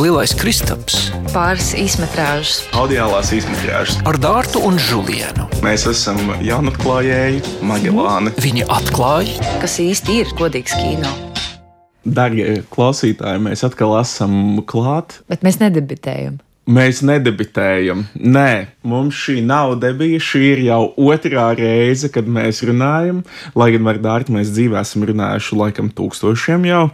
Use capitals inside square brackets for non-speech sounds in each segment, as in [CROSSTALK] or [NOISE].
Lielais Kristaps, pāris izmetrāžas, audiālās izmetrāžas. ar Dārtu un Žulienu. Mēs esam jaunatklājēji, Magelāni. Viņi atklāja, kas īsti ir godīgs kino. Darbie klausītāji, mēs atkal esam klāt. Bet mēs nedebitējam. Mēs nedebitējam. Nē, mums šī nav debija. Šī ir jau otrā reize, kad mēs runājam. Lai gan Dārtu mēs dzīvē esam runājuši laikam tūkstošiem jau.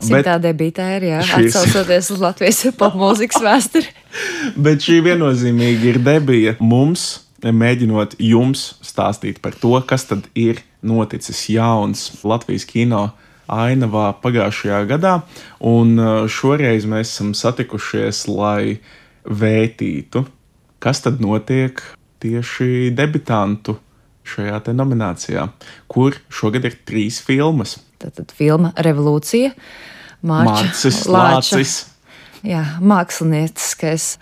Simtā debitē ir, jā, šīs- atsaucoties uz Latvijas popmūzikas vēsturi. [LAUGHS] Bet šī viennozīmīgi ir debija mums, mēģinot jums stāstīt par to, kas tad ir noticis jauns Latvijas kino ainavā pagājušajā gadā. Un uh, šoreiz mēs esam satikušies, lai vētītu, kas tad notiek tieši debitantu šajā te nominācijā, kur šogad ir trīs filmas. Tātad filma Revolūcija, Mārcis. Lācis. Jā, mākslinieckais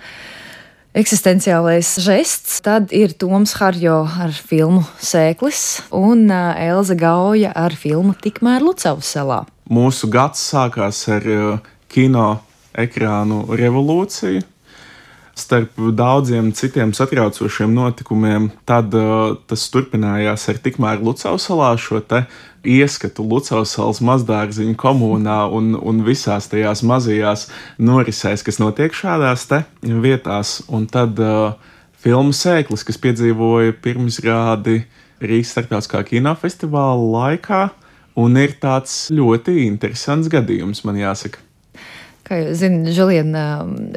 eksistenciālais žests. Tad ir Toms Harjo ar filmu Sēklis un Elza Gauja ar filmu Tikmēr Lucavas salā. Mūsu gads sākās ar kino ekrānu revolūciju. Starp daudziem citiem satraucošiem notikumiem, tad uh, tas turpinājās ar tikmēr Lucavas salā šo te ieskatu Lucavas salas mazdārziņu komunā un, un visās tajās mazajās norisēs, kas notiek šādās te vietās. Un tad uh, filmu sēklis, kas piedzīvoja pirmizrādi Rīgas starptautiskā kinofestivāla laikā, un ir tāds ļoti interesants gadījums, man jāsaka. Kā jūs zināt, Žulien,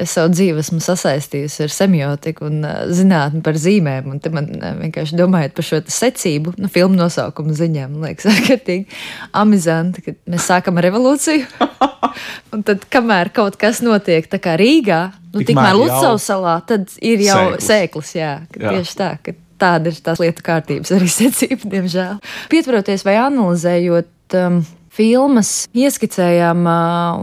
es savu dzīvi esmu sasaistījusi ar semiotiku un ā, zinātni par zīmēm. Un man ā, vienkārši domājot par šo secību, nu, filmu nosaukumu ziņā, man liekas, [LAUGHS] ārkārtīgi amizanti, ka mēs sākam ar revolūciju. [LAUGHS] un tad, kamēr kaut kas notiek Rīgā, nu, Tikmēr tikmēr jau Lucavas salā, tad ir jau sēklis. sēklis. Jā, Jā. tieši tā. ka Tāda ir tās lietu kārtības arī secība, diemžēl. Pietvaroties vai analizējot um, filmas, ieskicējām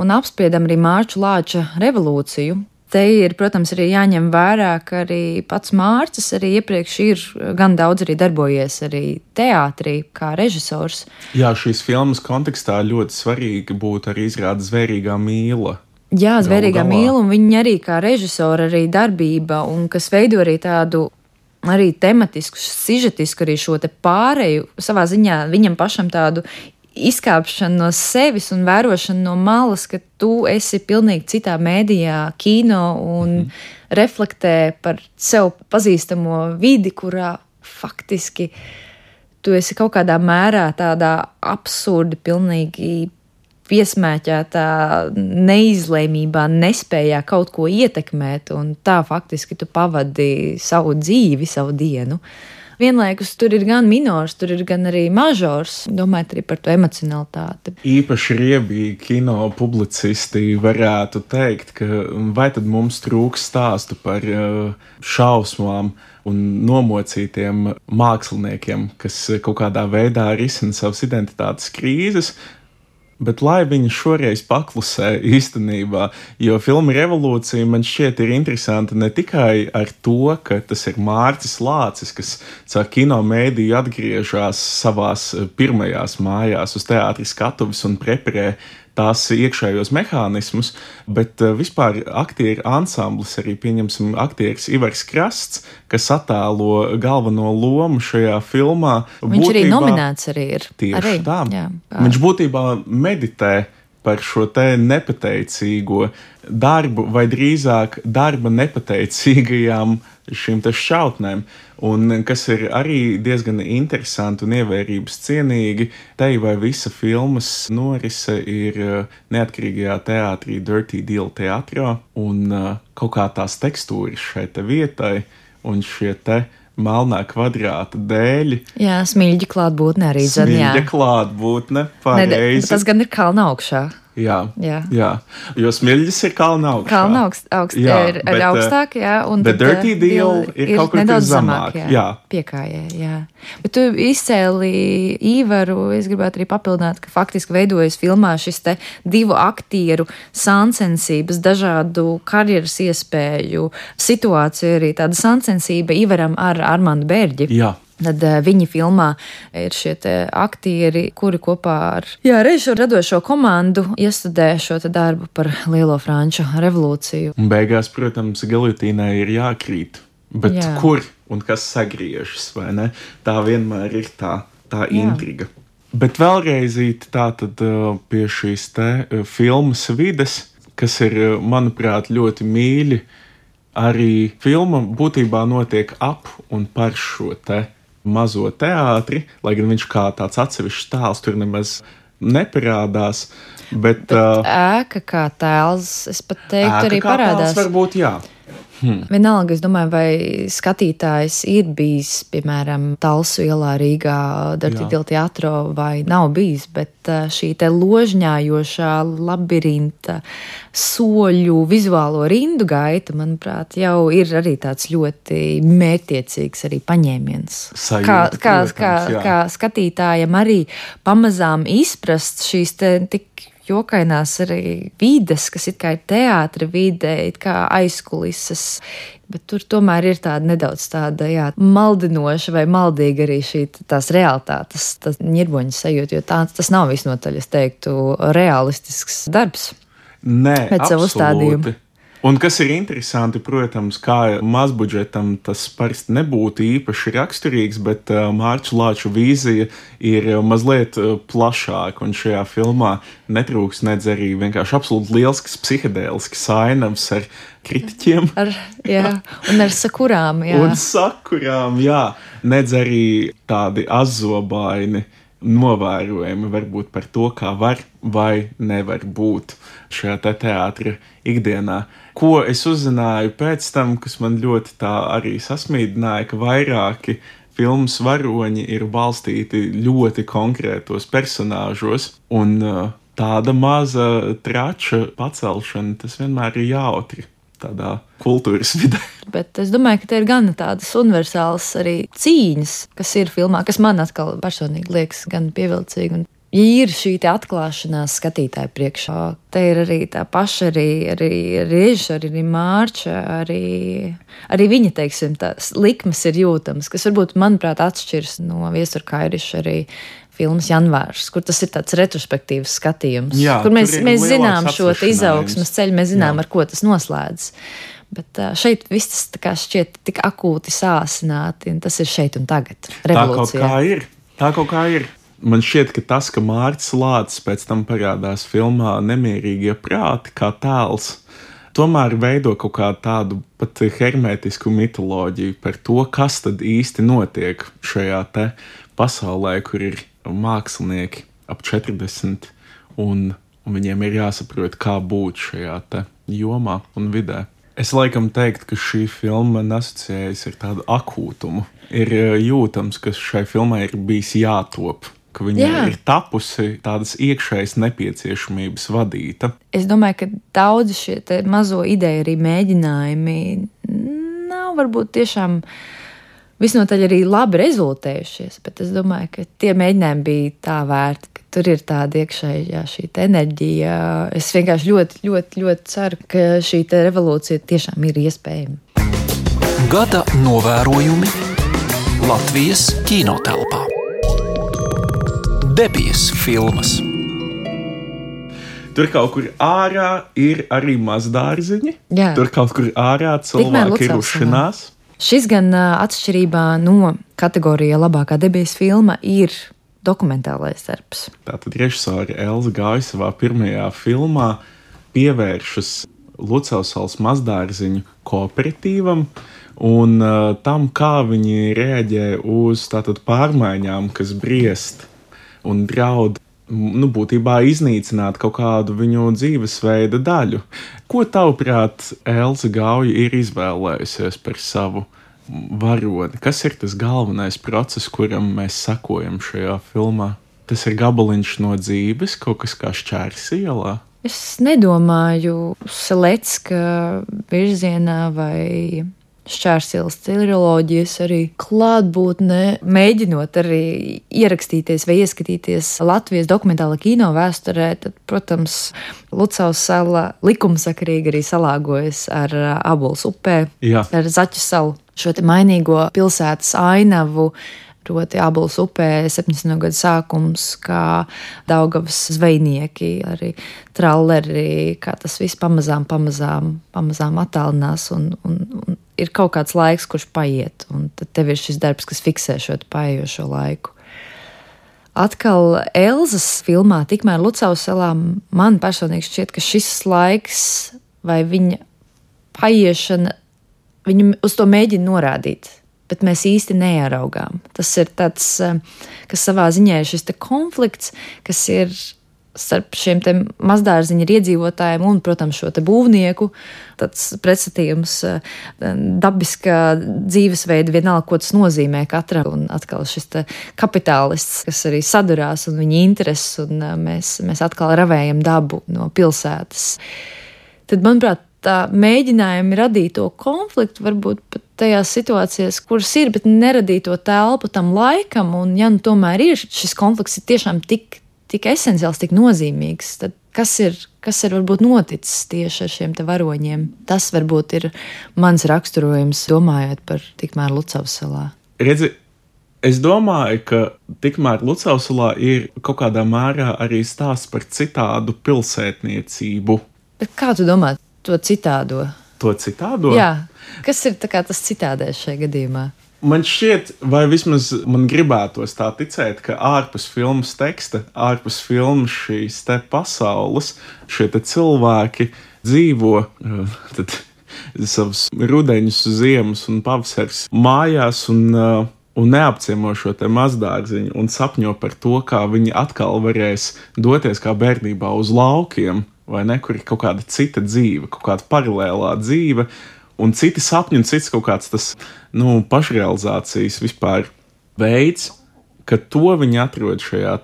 un apspriedām arī Mārča Lāča revolūciju. Te ir, protams, arī jāņem vērā, ka arī pats Mārcis arī iepriekš ir gan daudz arī darbojies arī teātrī kā režisors. Jā, šīs filmas kontekstā ļoti svarīgi būtu arī izrāda zvērīgā mīla. Jā, zvērīgā mīla, un viņa arī kā režisora, arī darbība, un kas veido arī tādu arī tematisku, sižetisku arī šo te pāreju, savā ziņā viņam pašam tādu izkāpšanu no sevis un vērošanu no malas, ka tu esi pilnīgi citā mēdījā, kino un mm -hmm. reflektē par sev pazīstamo vidi, kurā faktiski tu esi kaut kādā mērā tādā absurdi, pilnīgi piesmēķētā neizlēmībā, nespējā kaut ko ietekmēt, un tā faktiski tu pavadi savu dzīvi, savu dienu. Vienlaikus tur ir gan minors, tur ir gan arī mažors, domājot arī par to emocionalitāti. Īpaši riebīgi kino publicisti varētu teikt, ka vai tad mums trūks stāstu par eh, šausmām un nomocītiem māksliniekiem, kas kaut kādā veidā risina savas identitātes krīzes. Bet lai viņi šoreiz paklusē īstenībā, jo filma Revolūcija man šķiet ir interesanta ne tikai ar to, ka tas ir Mārcis Lācis, kas caur kino mēdīju atgriežas savās pirmajās mājās uz teātris skatuves un preparē tās iekšējos mehānismus, bet uh, vispār aktieru ansamblis, arī pieņemsim aktieris Ivars Krasts, kas attēlo galveno lomu šajā filmā. Viņš arī būtībā- nominēts arī ir. Tieši arī, tā. Jā, Viņš būtībā meditē par šo te nepateicīgo darbu, vai drīzāk darba nepateicīgajām šīm šautnēm. Un kas ir arī diezgan interesanti un ievērības cienīgi, te vai visa filmas norise ir eh, neatkarīgajā teātrī, Dirty Deal teātrā, un eh, kaut kā tās tekstūras šai te vietai un šie te melnā kvadrāta dēļ. jā smilģi klātbūtne arī dzird. Smilģa klātbūtne, Ne, pareizi. tas gan ir kalna augšā. Jā, Jā. jā. jo smilģis ir kalna augšā. Kalna augst, augst, Jā, ir, bet, ir eh, augstāk, jā, un bet tad, Dirty eh, Deal ir kaut kur nedaudz zemāk, jā, jā. piekājē, jā. Bet tu izcēli īvaru, es gribētu arī papildināt, ka faktiski veidojas filmā šis te divu aktieru sāncensības, dažādu karjeras iespēju situāciju, arī tāda sāncensība īvaram ar Armandu Bērģi. Jā, Tad uh, viņi filmā ir šie aktieri, kuri kopā ar jā, režisoru radošo komandu iestudē šo darbu par Lielo Franču revolūciju. Un beigās, protams, Galutīnai ir jākrīt. Bet jā. kur un kas sagriežas, vai ne? Tā vienmēr ir tā, tā intriga. Jā. Bet vēlreiz tā tad pie šīs te filmas vides, kas ir, manuprāt, ļoti mīļi. Arī filma būtībā notiek ap un par šo te mazo teātri, lai gan viņš kā tāds atsevišķs tēls tur nemaz neparādās. Bet, bet uh, ēka kā tēls, es pat teiktu, arī parādās. Tēls varbūt jā. Hmm. Vienalga, es domāju, vai skatītājs ir bijis, piemēram, Talsu ielā Rīgā, Dartīdila teātro, vai nav bijis, bet šī te ložņājošā labirinta soļu vizuālo rindu gaita, manuprāt, jau ir arī tāds ļoti mērķiecīgs arī paņēmiens. Sajūta, kā, kā, protams, kā, jā. kā skatītājam arī pamazām izprast šīs te tik jokainās arī vides, kas it kā ir teātra vide, it kā aizkulises. Bet tur tomēr ir tāda nedaudz tāda jā, maldinoša vai maldīga arī šī tās realitātes, tas ņirboņa sajūta, jo tā, tas nav visnotaļ, es teiktu, realistisks darbs. Nē, pēc savu uzstādījumu. Un kas ir interesanti, protams, kā mazbudžetam tas parasti nebūtu īpaši raksturīgs, bet uh, Mārķa Lāča vīzija ir uh, mazliet uh, plašāka. Un šajā filmā netrūks nedz arī vienkārši absolūti liels psihedēlisks ainavs ar kritiķiem. Ar, [LAUGHS] jā, un ar sakurām, jā. Un sakurām, jā. Nedz arī tādi azobaini novērojumi varbūt par to, kā var vai nevar būt šajā te teātra ikdienā. Ko es uzzināju pēc tam, kas man ļoti tā arī sasmīdināja, ka vairāki filmas varoņi ir balstīti ļoti konkrētos personāžos, un uh, tāda maza trača pacelšana tas vienmēr ir jautri tādā kultūras [LAUGHS] vidē. Bet es domāju, ka te ir gan tādas universālas arī cīņas, kas ir filmā, kas man atkal personīgi liekas gan pievilcīgi. Un Ja ir šī atklāšanās skatītāju priekšā, te ir arī tā paša, arī, arī režisora, arī mārča, arī, arī viņa teiksim, likmes ir jūtamas, kas varbūt, manuprāt, atšķiras no viestura kairiša arī filmas Janvārs, kur tas ir tāds retrospektīvs skatījums, Jā, kur mēs, mēs zinām šo izaugsmas ceļu, mēs zinām, Jā. ar ko tas noslēdzas. Bet šeit viss tas šķiet tik akūti sāsināti, un tas ir šeit un tagad. Tā kaut kā ir. Tā kaut kā ir. Man šķiet, ka tas, ka Mārcis Lācis pēc tam parādās filmā Nemierīgie prāti kā tēls, tomēr veido kaut kādu tādu pat hermetisku mitoloģiju par to, kas tad īsti notiek šajā te pasaulē, kur ir mākslinieki ap 40 un, un viņiem ir jāsaprot, kā būt šajā te jomā un vidē. Es laikam teiktu, ka šī filma man asociējas ar tādu akūtumu. Ir eh, jūtams, ka šai filmai ir bijis jātop, ka viņa Jā. ir tapusi tādas iekšējas nepieciešamības vadīta. Es domāju, ka daudzi šie te mazo ideju arī mēģinājumi nav varbūt tiešām visnotaļ arī labi rezultējušies, bet es domāju, ka tie mēģinājumi bija tā vērti, ka tur ir tāda iekšējā šī te enerģija. Es vienkārši ļoti, ļoti, ļoti ceru, ka šī te revolūcija tiešām ir iespējama. Gada novērojumi Latvijas kinotelpā. Debijas filmas. Tur kaut kur ārā ir arī mazdārziņi. Jā. Tur kaut kur ārā cilvēki ir uzšanās. Šis gan atšķirībā no kategorijā labākā debijas filma ir dokumentālais darbs. Tātad režisore Elza Gāja savā pirmajā filmā pievēršas Lucavsals mazdārziņu kooperatīvam un uh, tam, kā viņi reaģē uz tātad pārmaiņām, kas briest un draud. Nu, būtībā iznīcināt kaut kādu viņu dzīvesveida daļu. Ko tavuprāt, Elza Gauja ir izvēlējusies par savu varoni? Kas ir tas galvenais process, kuram mēs sekojam šajā filmā? Tas ir gabaliņš no dzīves, kaut kas kā šķērs ielā. Es nedomāju, Selecka virzienā vai šķērsils triloģijas arī klātbūtnē, mēģinot arī ierakstīties vai ieskatīties Latvijas dokumentāla kino vēsturē, tad, protams, Lucavas sala likumsakarīgi arī salāgojas ar Abols upē, Jā. ar Zaķu salu. Šo te mainīgo pilsētas ainavu Proti, Abulas upē 70. gada sākums, kā Daugavas zvejnieki, arī tralleri, kā tas viss pamazām, pamazām, pamazām attālinās un, un, un ir kaut kāds laiks, kurš paiet, un tad tev ir šis darbs, kas fiksē šo paiejošo laiku. Atkal Elzas filmā, tikmēr Lucavas salā, man personīgi šķiet, ka šis laiks vai viņa paiešana, viņa uz to mēģina norādīt bet mēs īsti neieraugām. Tas ir tāds, eh, kas savā ziņā ir šis konflikts, kas ir starp šiem mazdārziņa iedzīvotājiem un, protams, šo būvnieku. Pretstatījums eh, dabiskā dzīvesveida, vienalga, ko tas nozīmē katram. Un atkal šis kapitālists, kas arī sadurās un viņa intereses, un eh, mēs, mēs atkal ravējam dabu no pilsētas. Tad, manuprāt, mēģinājumi radīt to konfliktu, varbūt pat tajās situācijās, kuras ir, bet neradīt to telpu tam laikam. Un, ja nu tomēr ir šis konflikts, ir tiešām tik, tik esenciāls, tik nozīmīgs, tad kas ir, kas ir varbūt noticis tieši ar šiem varoņiem? Tas varbūt ir mans raksturojums, domājot par tikmēr Lucavas salā. Redzi, Es domāju, ka tikmēr Lucausalā ir kaut kādā mērā arī stāsts par citādu pilsētniecību. Bet kā tu domā, to citādo. To citādo? Jā, kas ir tas citādais šajā gadījumā? Man šķiet, vai vismaz man gribētos tā ticēt, ka ārpus filmas teksta, ārpus filmas šīs te pasaules, šie te cilvēki dzīvo uh, tad, savus rudeņus, ziemas un pavasaris mājās un, uh, un neapciemo šo te mazdārziņu un sapņo par to, kā viņi atkal varēs doties kā bērnībā uz laukiem vai ne, kur ir kaut kāda cita dzīve, kaut kāda paralēlā dzīve, un citi sapņi, un cits kaut kāds tas nu, pašrealizācijas vispār veids, ka to viņi atrod šajā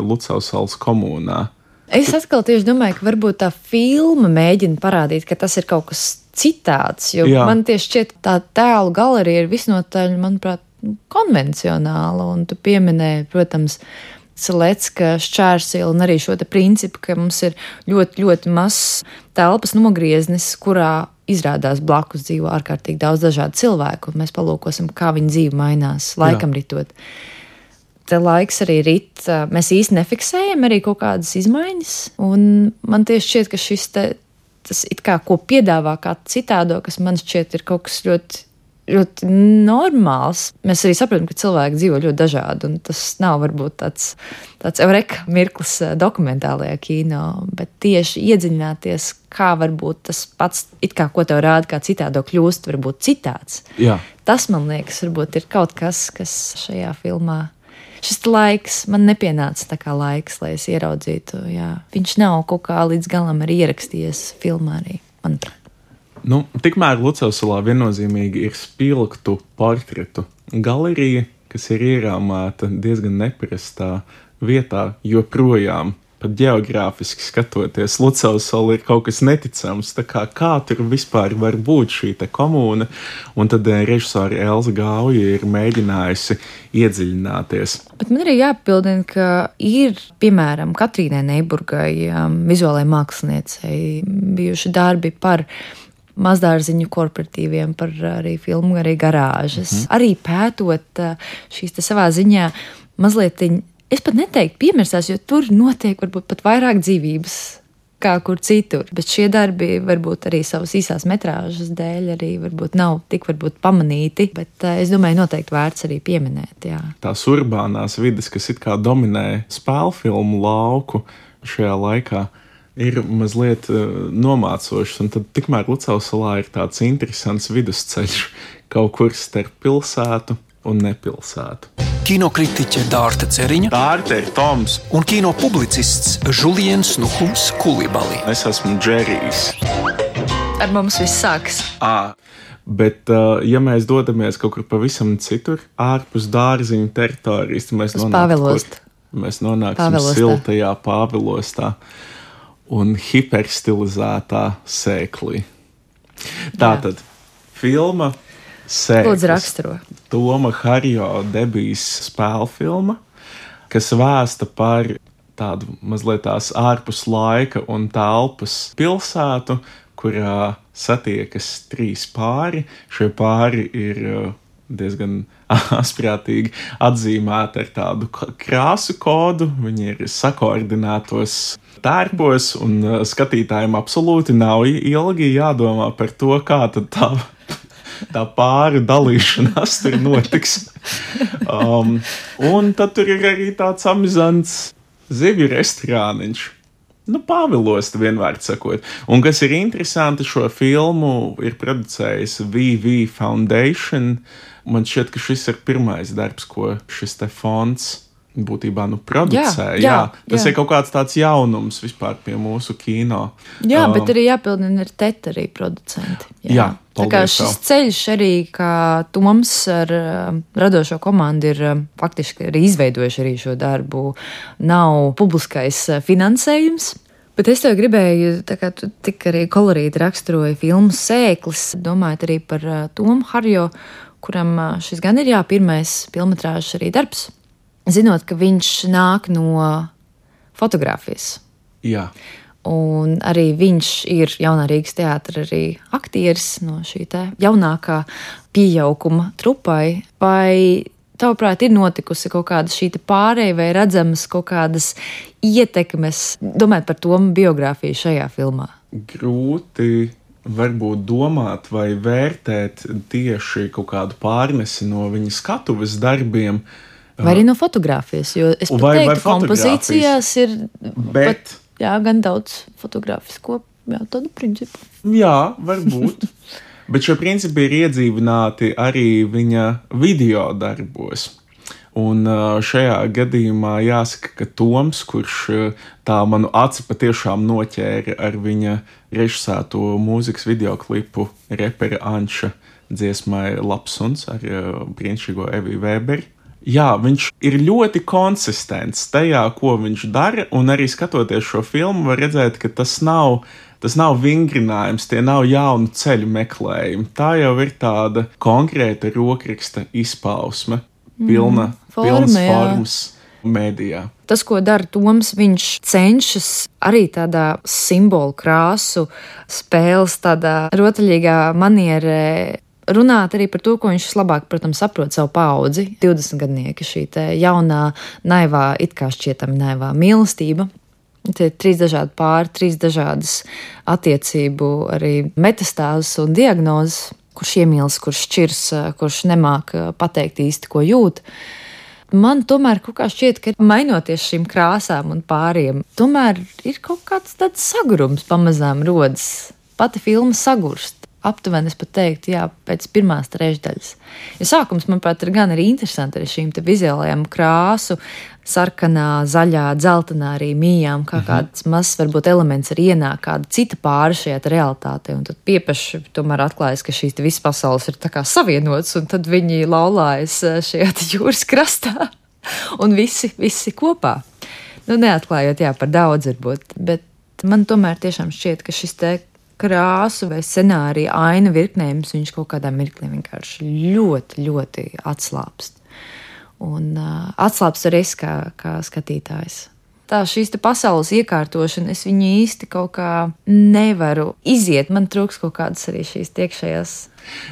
Lucas salas komunā. Es atkal tieši domāju, ka varbūt tā filma mēģina parādīt, ka tas ir kaut kas citāds. Jo Jā. man tieši šķiet, tā tēlu galerija ir visnotaļ, manuprāt, konvencionāla. Un tu pieminēji, protams, Selecka šķērsila un arī šo principu, ka mums ir ļoti, ļoti mazs telpas nogrieznis, kurā izrādās blakus dzīvo ārkārtīgi daudz dažādu cilvēku, un mēs palūkosim, kā viņa dzīve mainās laikam Jā. ritot. Te laiks arī rit, mēs īsti nefiksējam arī kaut kādas izmaiņas, un man tieši šķiet, ka šis te, tas it kā ko piedāvā kā citādo, kas man šķiet ir kaut kas ļoti ļoti normāls. Mēs arī saprotam, ka cilvēki dzīvo ļoti dažādi, un tas nav varbūt tāds, tāds eureka mirklis eh, dokumentālajā kino, bet tieši iedziļināties, kā varbūt tas pats, kā ko tev rāda, kā citādo kļūst, varbūt citāds. Jā. Tas man liekas, varbūt ir kaut kas, kas šajā filmā. Šis laiks man nepienāca tā kā laiks, lai es ieraudzītu. Jā. Viņš nav kaut kā līdz galam arī ierakstījies filmā arī, manuprāt. Nu, tikmēr Lucausalā viennozīmīgi ir spilgtu portretu galerija, kas ir ierāmēta diezgan neparastā vietā, joprojām. Pat geogrāfiski skatoties, Lucausola ir kaut kas neticams. Kā, kā tur vispār var būt šī komūna? Un tad eh, režisore Elza Gauja ir mēģinājusi iedziļināties. Bet man arī jāpildina, ka ir piemēram Katrīnai Neiburgai, um, vizuālajai māksliniecei, bijuši darbi par mazdārziņu korporatīviem, par arī filmu, arī garāžas. Mm -hmm. Arī pētot šīs savā ziņā mazliet, es pat neteiktu piemirsās, jo tur notiek varbūt pat vairāk dzīvības. Kā kur citur. Bet šie darbi varbūt arī savas īsās metrāžas dēļ arī nav tik varbūt pamanīti. Bet uh, es domāju, noteikti vērts arī pieminēt. Jā. Tās urbānās vidas, kas it kā dominē spēļu filmu lauku šajā laikā, ir mazliet uh, nomācošs. Un tad tikmēr Lucavas salā ir tāds interesants vidusceļš [LAUGHS] kaut kur starp pilsētu un nepilsētu. Kinokritiķe Dārta Ceriņa, Dārta ir Toms un kino publicists Žuliens Nuhums Kulibali. Es esmu Džerijs. Ar mums viss sākas. À. Bet, uh, ja mēs dodamies kaut kur pavisam citur, ārpus dārziņa teritorijas, tad mēs nonākam, mēs nonākam siltajā Pāvilostā un hiperstilizētā sēklī. Tātad filma Sēklis. Lūdzu, raksturo. Toma Harjo debijas spēļu filma, kas vēsta par tādu mazliet tās ārpus laika un telpas pilsētu, kurā satiekas trīs pāri. Šie pāri ir uh, diezgan [LAUGHS] asprātīgi atzīmēti ar tādu krāsu kodu. Viņi ir sakoordinētos tērpos, un uh, skatītājiem absolūti nav ilgi jādomā par to, kā tā [LAUGHS] tā pāri dalīšanās tur notiks. Um, un tad tur ir arī tāds amizants zivju restorāniņš. Nu, Pāvilos, vienmēr sakot. Un kas ir interesanti, šo filmu ir producējis VV Foundation. Man šķiet, ka šis ir pirmais darbs, ko šis te fonds būtībā nu, producē. Jā, jā, jā, tas jā. ir kaut kāds tāds jaunums vispār pie mūsu kino. Jā, um, bet arī jāpildina ar teta arī producenti. Jā, jā tā kā šis tev. ceļš arī, kā Toms ar uh, radošo komandu ir uh, faktiski arī izveidojuši arī šo darbu, nav publiskais uh, finansējums. Bet es tev gribēju, tā kā tu tik arī kolorīti raksturoji filmu sēklis, domājot arī par uh, Tomu Harjo, kuram uh, šis gan ir jā, pirmais filmatrāžs arī darbs zinot, ka viņš nāk no fotografijas. Jā. Un arī viņš ir jaunā Rīgas teātris, arī aktieris no šī jaunākā pieauguma trupai. Vai tavuprāt, ir notikusi kaut kāda šī pārēja vai redzamas kaut kādas ietekmes, domājot par to biogrāfiju šajā filmā? Grūti varbūt domāt vai vērtēt tieši kaut kādu pārnesi no viņa skatuves darbiem. Uh, Vai arī no fotografijas, jo es vai, teiktu, ka kompozīcijās ir bet, pat, jā, gan daudz fotografisko jā, tādu principu. Jā, varbūt. [LAUGHS] bet šie principi ir iedzīvināti arī viņa video darbos. Un šajā gadījumā jāsaka, ka Toms, kurš tā manu aci patiešām noķēra ar viņa režisēto mūzikas video klipu repera Anša dziesmai Lapsuns ar brīnišķīgo Eviju Vēberi Jā, viņš ir ļoti konsistents tajā, ko viņš dara, un arī skatoties šo filmu, var redzēt, ka tas nav, tas nav vingrinājums, tie nav jaunu ceļu meklējumi. Tā jau ir tāda konkrēta rokraksta izpausme, pilna, mm, forma, pilnas formas mēdījā. Tas, ko dara Toms, viņš cenšas arī tādā simbolu krāsu spēles, tādā rotaļīgā manierē runāt arī par to, ko viņš vislabāk, protams, saprot savu paudzi, 20 gadnieki, šī jaunā, naivā, it kā šķietami naivā mīlestība. Tie ir trīs dažādi pāri, trīs dažādas attiecību, arī metastāzes un diagnozes, kurš iemīlas, kurš šķirs, kurš nemāk pateikt īsti, ko jūt. Man tomēr kaut kā šķiet, ka mainoties šīm krāsām un pāriem, tomēr ir kaut kāds tāds sagurums pamazām rodas. Pati filma sagurst aptuveni es pat teiktu, jā, pēc pirmās trešdaļas. Jo sākums, manuprāt, ir gan arī interesanti ar šīm vizuālajām krāsu, sarkanā, zaļā, dzeltenā arī mījām, kā -hmm. kāds mazs, varbūt elements arī ienāk kāda cita pāri šajā realitātē, un tad piepaši tomēr atklājas, ka šīs visas pasaules ir tā kā savienotas, un tad viņi laulājas eh, šajā jūras krastā, [LAUGHS] un visi, visi kopā. Nu, neatklājot, jā, par daudz varbūt, bet man tomēr tiešām šķiet, ka šis te krāsu vai scenāriju aina virknējums, viņš kaut kādā mirklī vienkārši ļoti, ļoti atslābst. Un uh, atslābst arī es kā, kā skatītājs. Tā šīs pasaules iekārtošana, es viņu īsti kaut kā nevaru iziet. Man trūks kaut kādas arī šīs iekšējās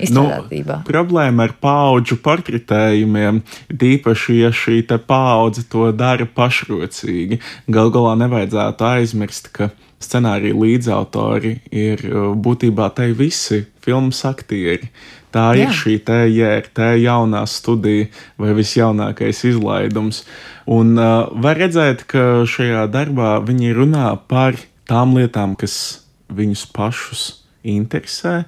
izstrādātībā. Nu, problēma ar paudžu portretējumiem, tīpaši, ja šī paudze to dara pašrocīgi, gal galā nevajadzētu aizmirst, ka scenārija līdzautori ir uh, būtībā te visi filmas aktieri. Tā Jā. ir šī tā jaunā studija vai visjaunākais izlaidums. Un uh, var redzēt, ka šajā darbā viņi runā par tām lietām, kas viņus pašus interesē.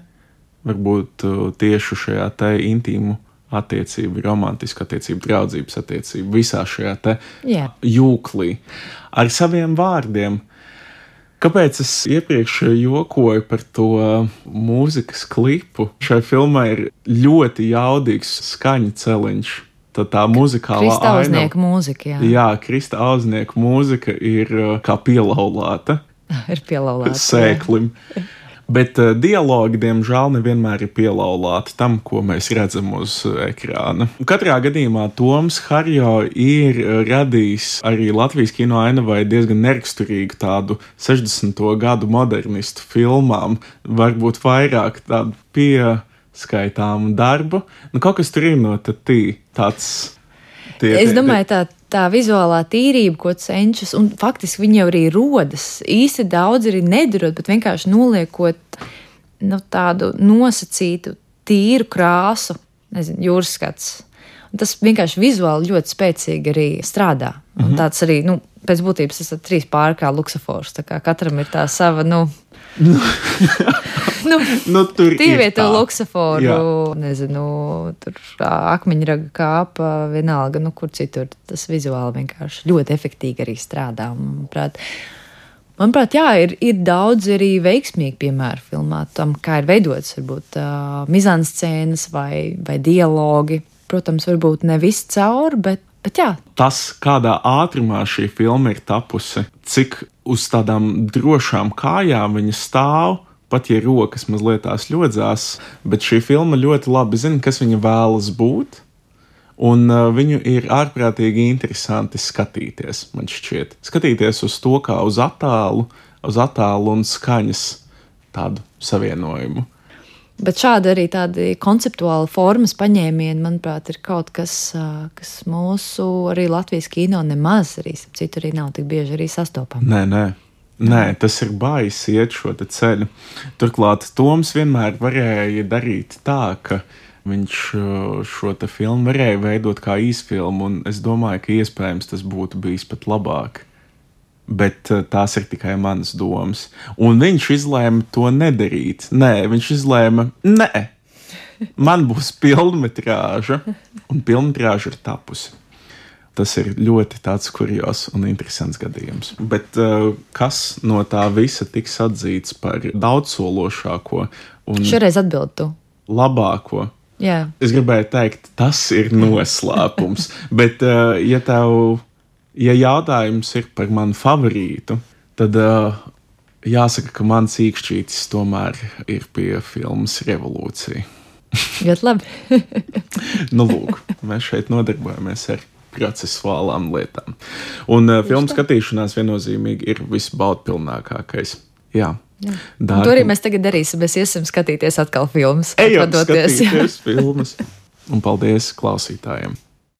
Varbūt uh, tieši šajā te intīmu attiecību, romantisku attiecību, draudzības attiecību, visā šajā te Jā. jūklī. Ar saviem vārdiem Kāpēc es iepriekš jokoju par to mūzikas klipu? Šai filmai ir ļoti jaudīgs skaņu celiņš. Tad tā muzikālā aina, mūzika, jā. jā, Krista Auznieka mūzika ir uh, kā pielaulāta. [LAUGHS] ir pielaulāta. Sēklim. Jā. [LAUGHS] Bet uh, dialogi, diemžēl, nevienmēr ir pielaulāti tam, ko mēs redzam uz uh, ekrāna. Katrā gadījumā Toms Harjo ir uh, radījis arī Latvijas kino ainavai diezgan neraksturīgu tādu 60. gadu modernistu filmām, varbūt vairāk tādu pie skaitāmu darbu. Nu, kaut kas tur ir no tī, tāds. Tie, es domāju, tā, tā vizuālā tīrība, ko cenšas, un faktiski viņi jau arī rodas. Īsti daudz arī nedarot, bet vienkārši noliekot nu, tādu nosacītu, tīru krāsu, nezinu, jūras skats. Un tas vienkārši vizuāli ļoti spēcīgi arī strādā. Mm -hmm. Tāds arī, nu, pēc būtības, tas ir trīs pāri kā luksafors. Kā katram ir tā sava, nu, [LAUGHS] nu, nu, tur ir tā luksuforu, Jā. nezinu, tur akmeņraga kāpa, vienalga, nu, kur citur. Tas vizuāli vienkārši ļoti efektīgi arī strādā. Manuprāt, manuprāt jā, ir, ir daudz arī veiksmīgi piemēri filmā tam, kā ir veidots, varbūt uh, mizanscēnas vai, vai dialogi. Protams, varbūt ne viss caur, bet Bet jā. Tas, kādā ātrumā šī filma ir tapusi, cik uz tādām drošām kājām viņa stāv, pat ja rokas mazliet tās ļodzās, bet šī filma ļoti labi zina, kas viņa vēlas būt. Un uh, viņu ir ārprātīgi interesanti skatīties, man šķiet. Skatīties uz to kā uz attēlu, uz attēlu un skaņas tādu savienojumu. Bet šādi arī tādi konceptuāli formas paņēmieni, manuprāt, ir kaut kas, kas mūsu arī Latvijas kino nemaz arī citur arī nav tik bieži arī sastopams. Nē, nē. Nē, tas ir baisi iet šo ceļu. Turklāt Toms vienmēr varēja darīt tā, ka viņš šo filmu varēja veidot kā īsfilmu, un es domāju, ka iespējams tas būtu bijis pat labāk bet eh, tās ir tikai manas domas. Un viņš izlēma to nedarīt. Nē, viņš izlēma, nē, man būs filmetrāža, un filmetrāža ir tapusi. Tas ir ļoti tāds kurjos un interesants gadījums. Bet uh, kas no tā visa tiks atzīts par daudzsološāko un šoreiz atbildētu? Labāko. Jā. Es gribēju teikt, tas ir noslēpums. [LAUGHS] bet, uh, ja tev ja jautājums ir par manu favorītu, tad uh, jāsaka, ka mans īkšķītis tomēr ir pie filmas Revolūcija. [LAUGHS] Ļoti labi. [LAUGHS] nu, lūk, mēs šeit nodarbojamies ar procesuālām lietām. Un uh, filmu skatīšanās viennozīmīgi ir visbaudpilnākais. Jā. Jā. Darbu. To arī mēs tagad darīsim. Mēs iesim skatīties atkal filmas. Ejam, skatīties filmas. Un paldies klausītājiem!